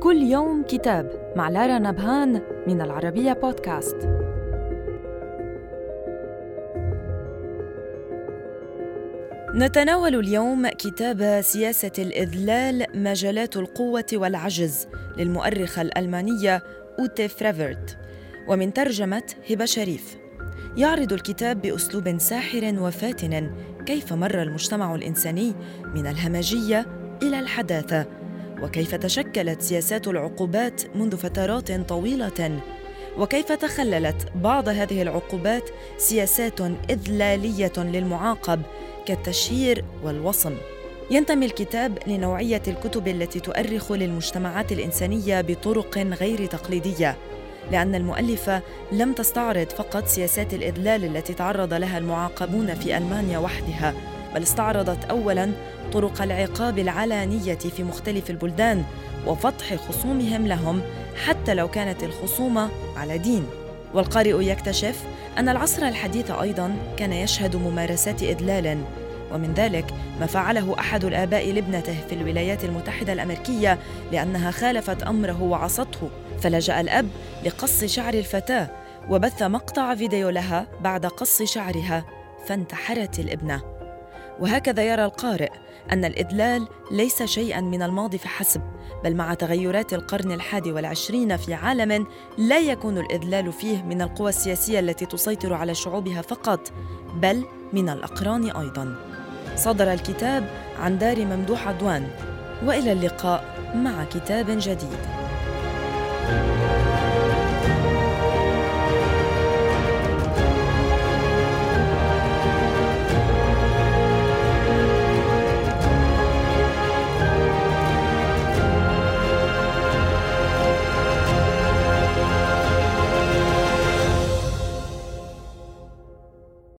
كل يوم كتاب مع لارا نبهان من العربية بودكاست. نتناول اليوم كتاب سياسة الإذلال مجالات القوة والعجز للمؤرخة الألمانية أوتي فريفرت ومن ترجمة هبة شريف. يعرض الكتاب بأسلوب ساحر وفاتن كيف مر المجتمع الإنساني من الهمجية إلى الحداثة وكيف تشكلت سياسات العقوبات منذ فترات طويلة وكيف تخللت بعض هذه العقوبات سياسات إذلالية للمعاقب كالتشهير والوصم. ينتمي الكتاب لنوعية الكتب التي تؤرخ للمجتمعات الإنسانية بطرق غير تقليدية لأن المؤلفه لم تستعرض فقط سياسات الإذلال التي تعرض لها المعاقبون في ألمانيا وحدها بل استعرضت اولا طرق العقاب العلانية في مختلف البلدان وفضح خصومهم لهم حتى لو كانت الخصومه على دين. والقارئ يكتشف أن العصر الحديث أيضا كان يشهد ممارسات اذلال ومن ذلك ما فعله أحد الآباء لابنته في الولايات المتحدة الأمريكية لأنها خالفت أمره وعصته. فلجأ الأب لقص شعر الفتاة وبث مقطع فيديو لها بعد قص شعرها فانتحرت الابنة. وهكذا يرى القارئ أن الإذلال ليس شيئا من الماضي فحسب بل مع تغيرات القرن الحادي والعشرين في عالم لا يكون الإذلال فيه من القوى السياسية التي تسيطر على شعوبها فقط بل من الأقران أيضا. صدر الكتاب عن دار ممدوح عدوان وإلى اللقاء مع كتاب جديد. thank you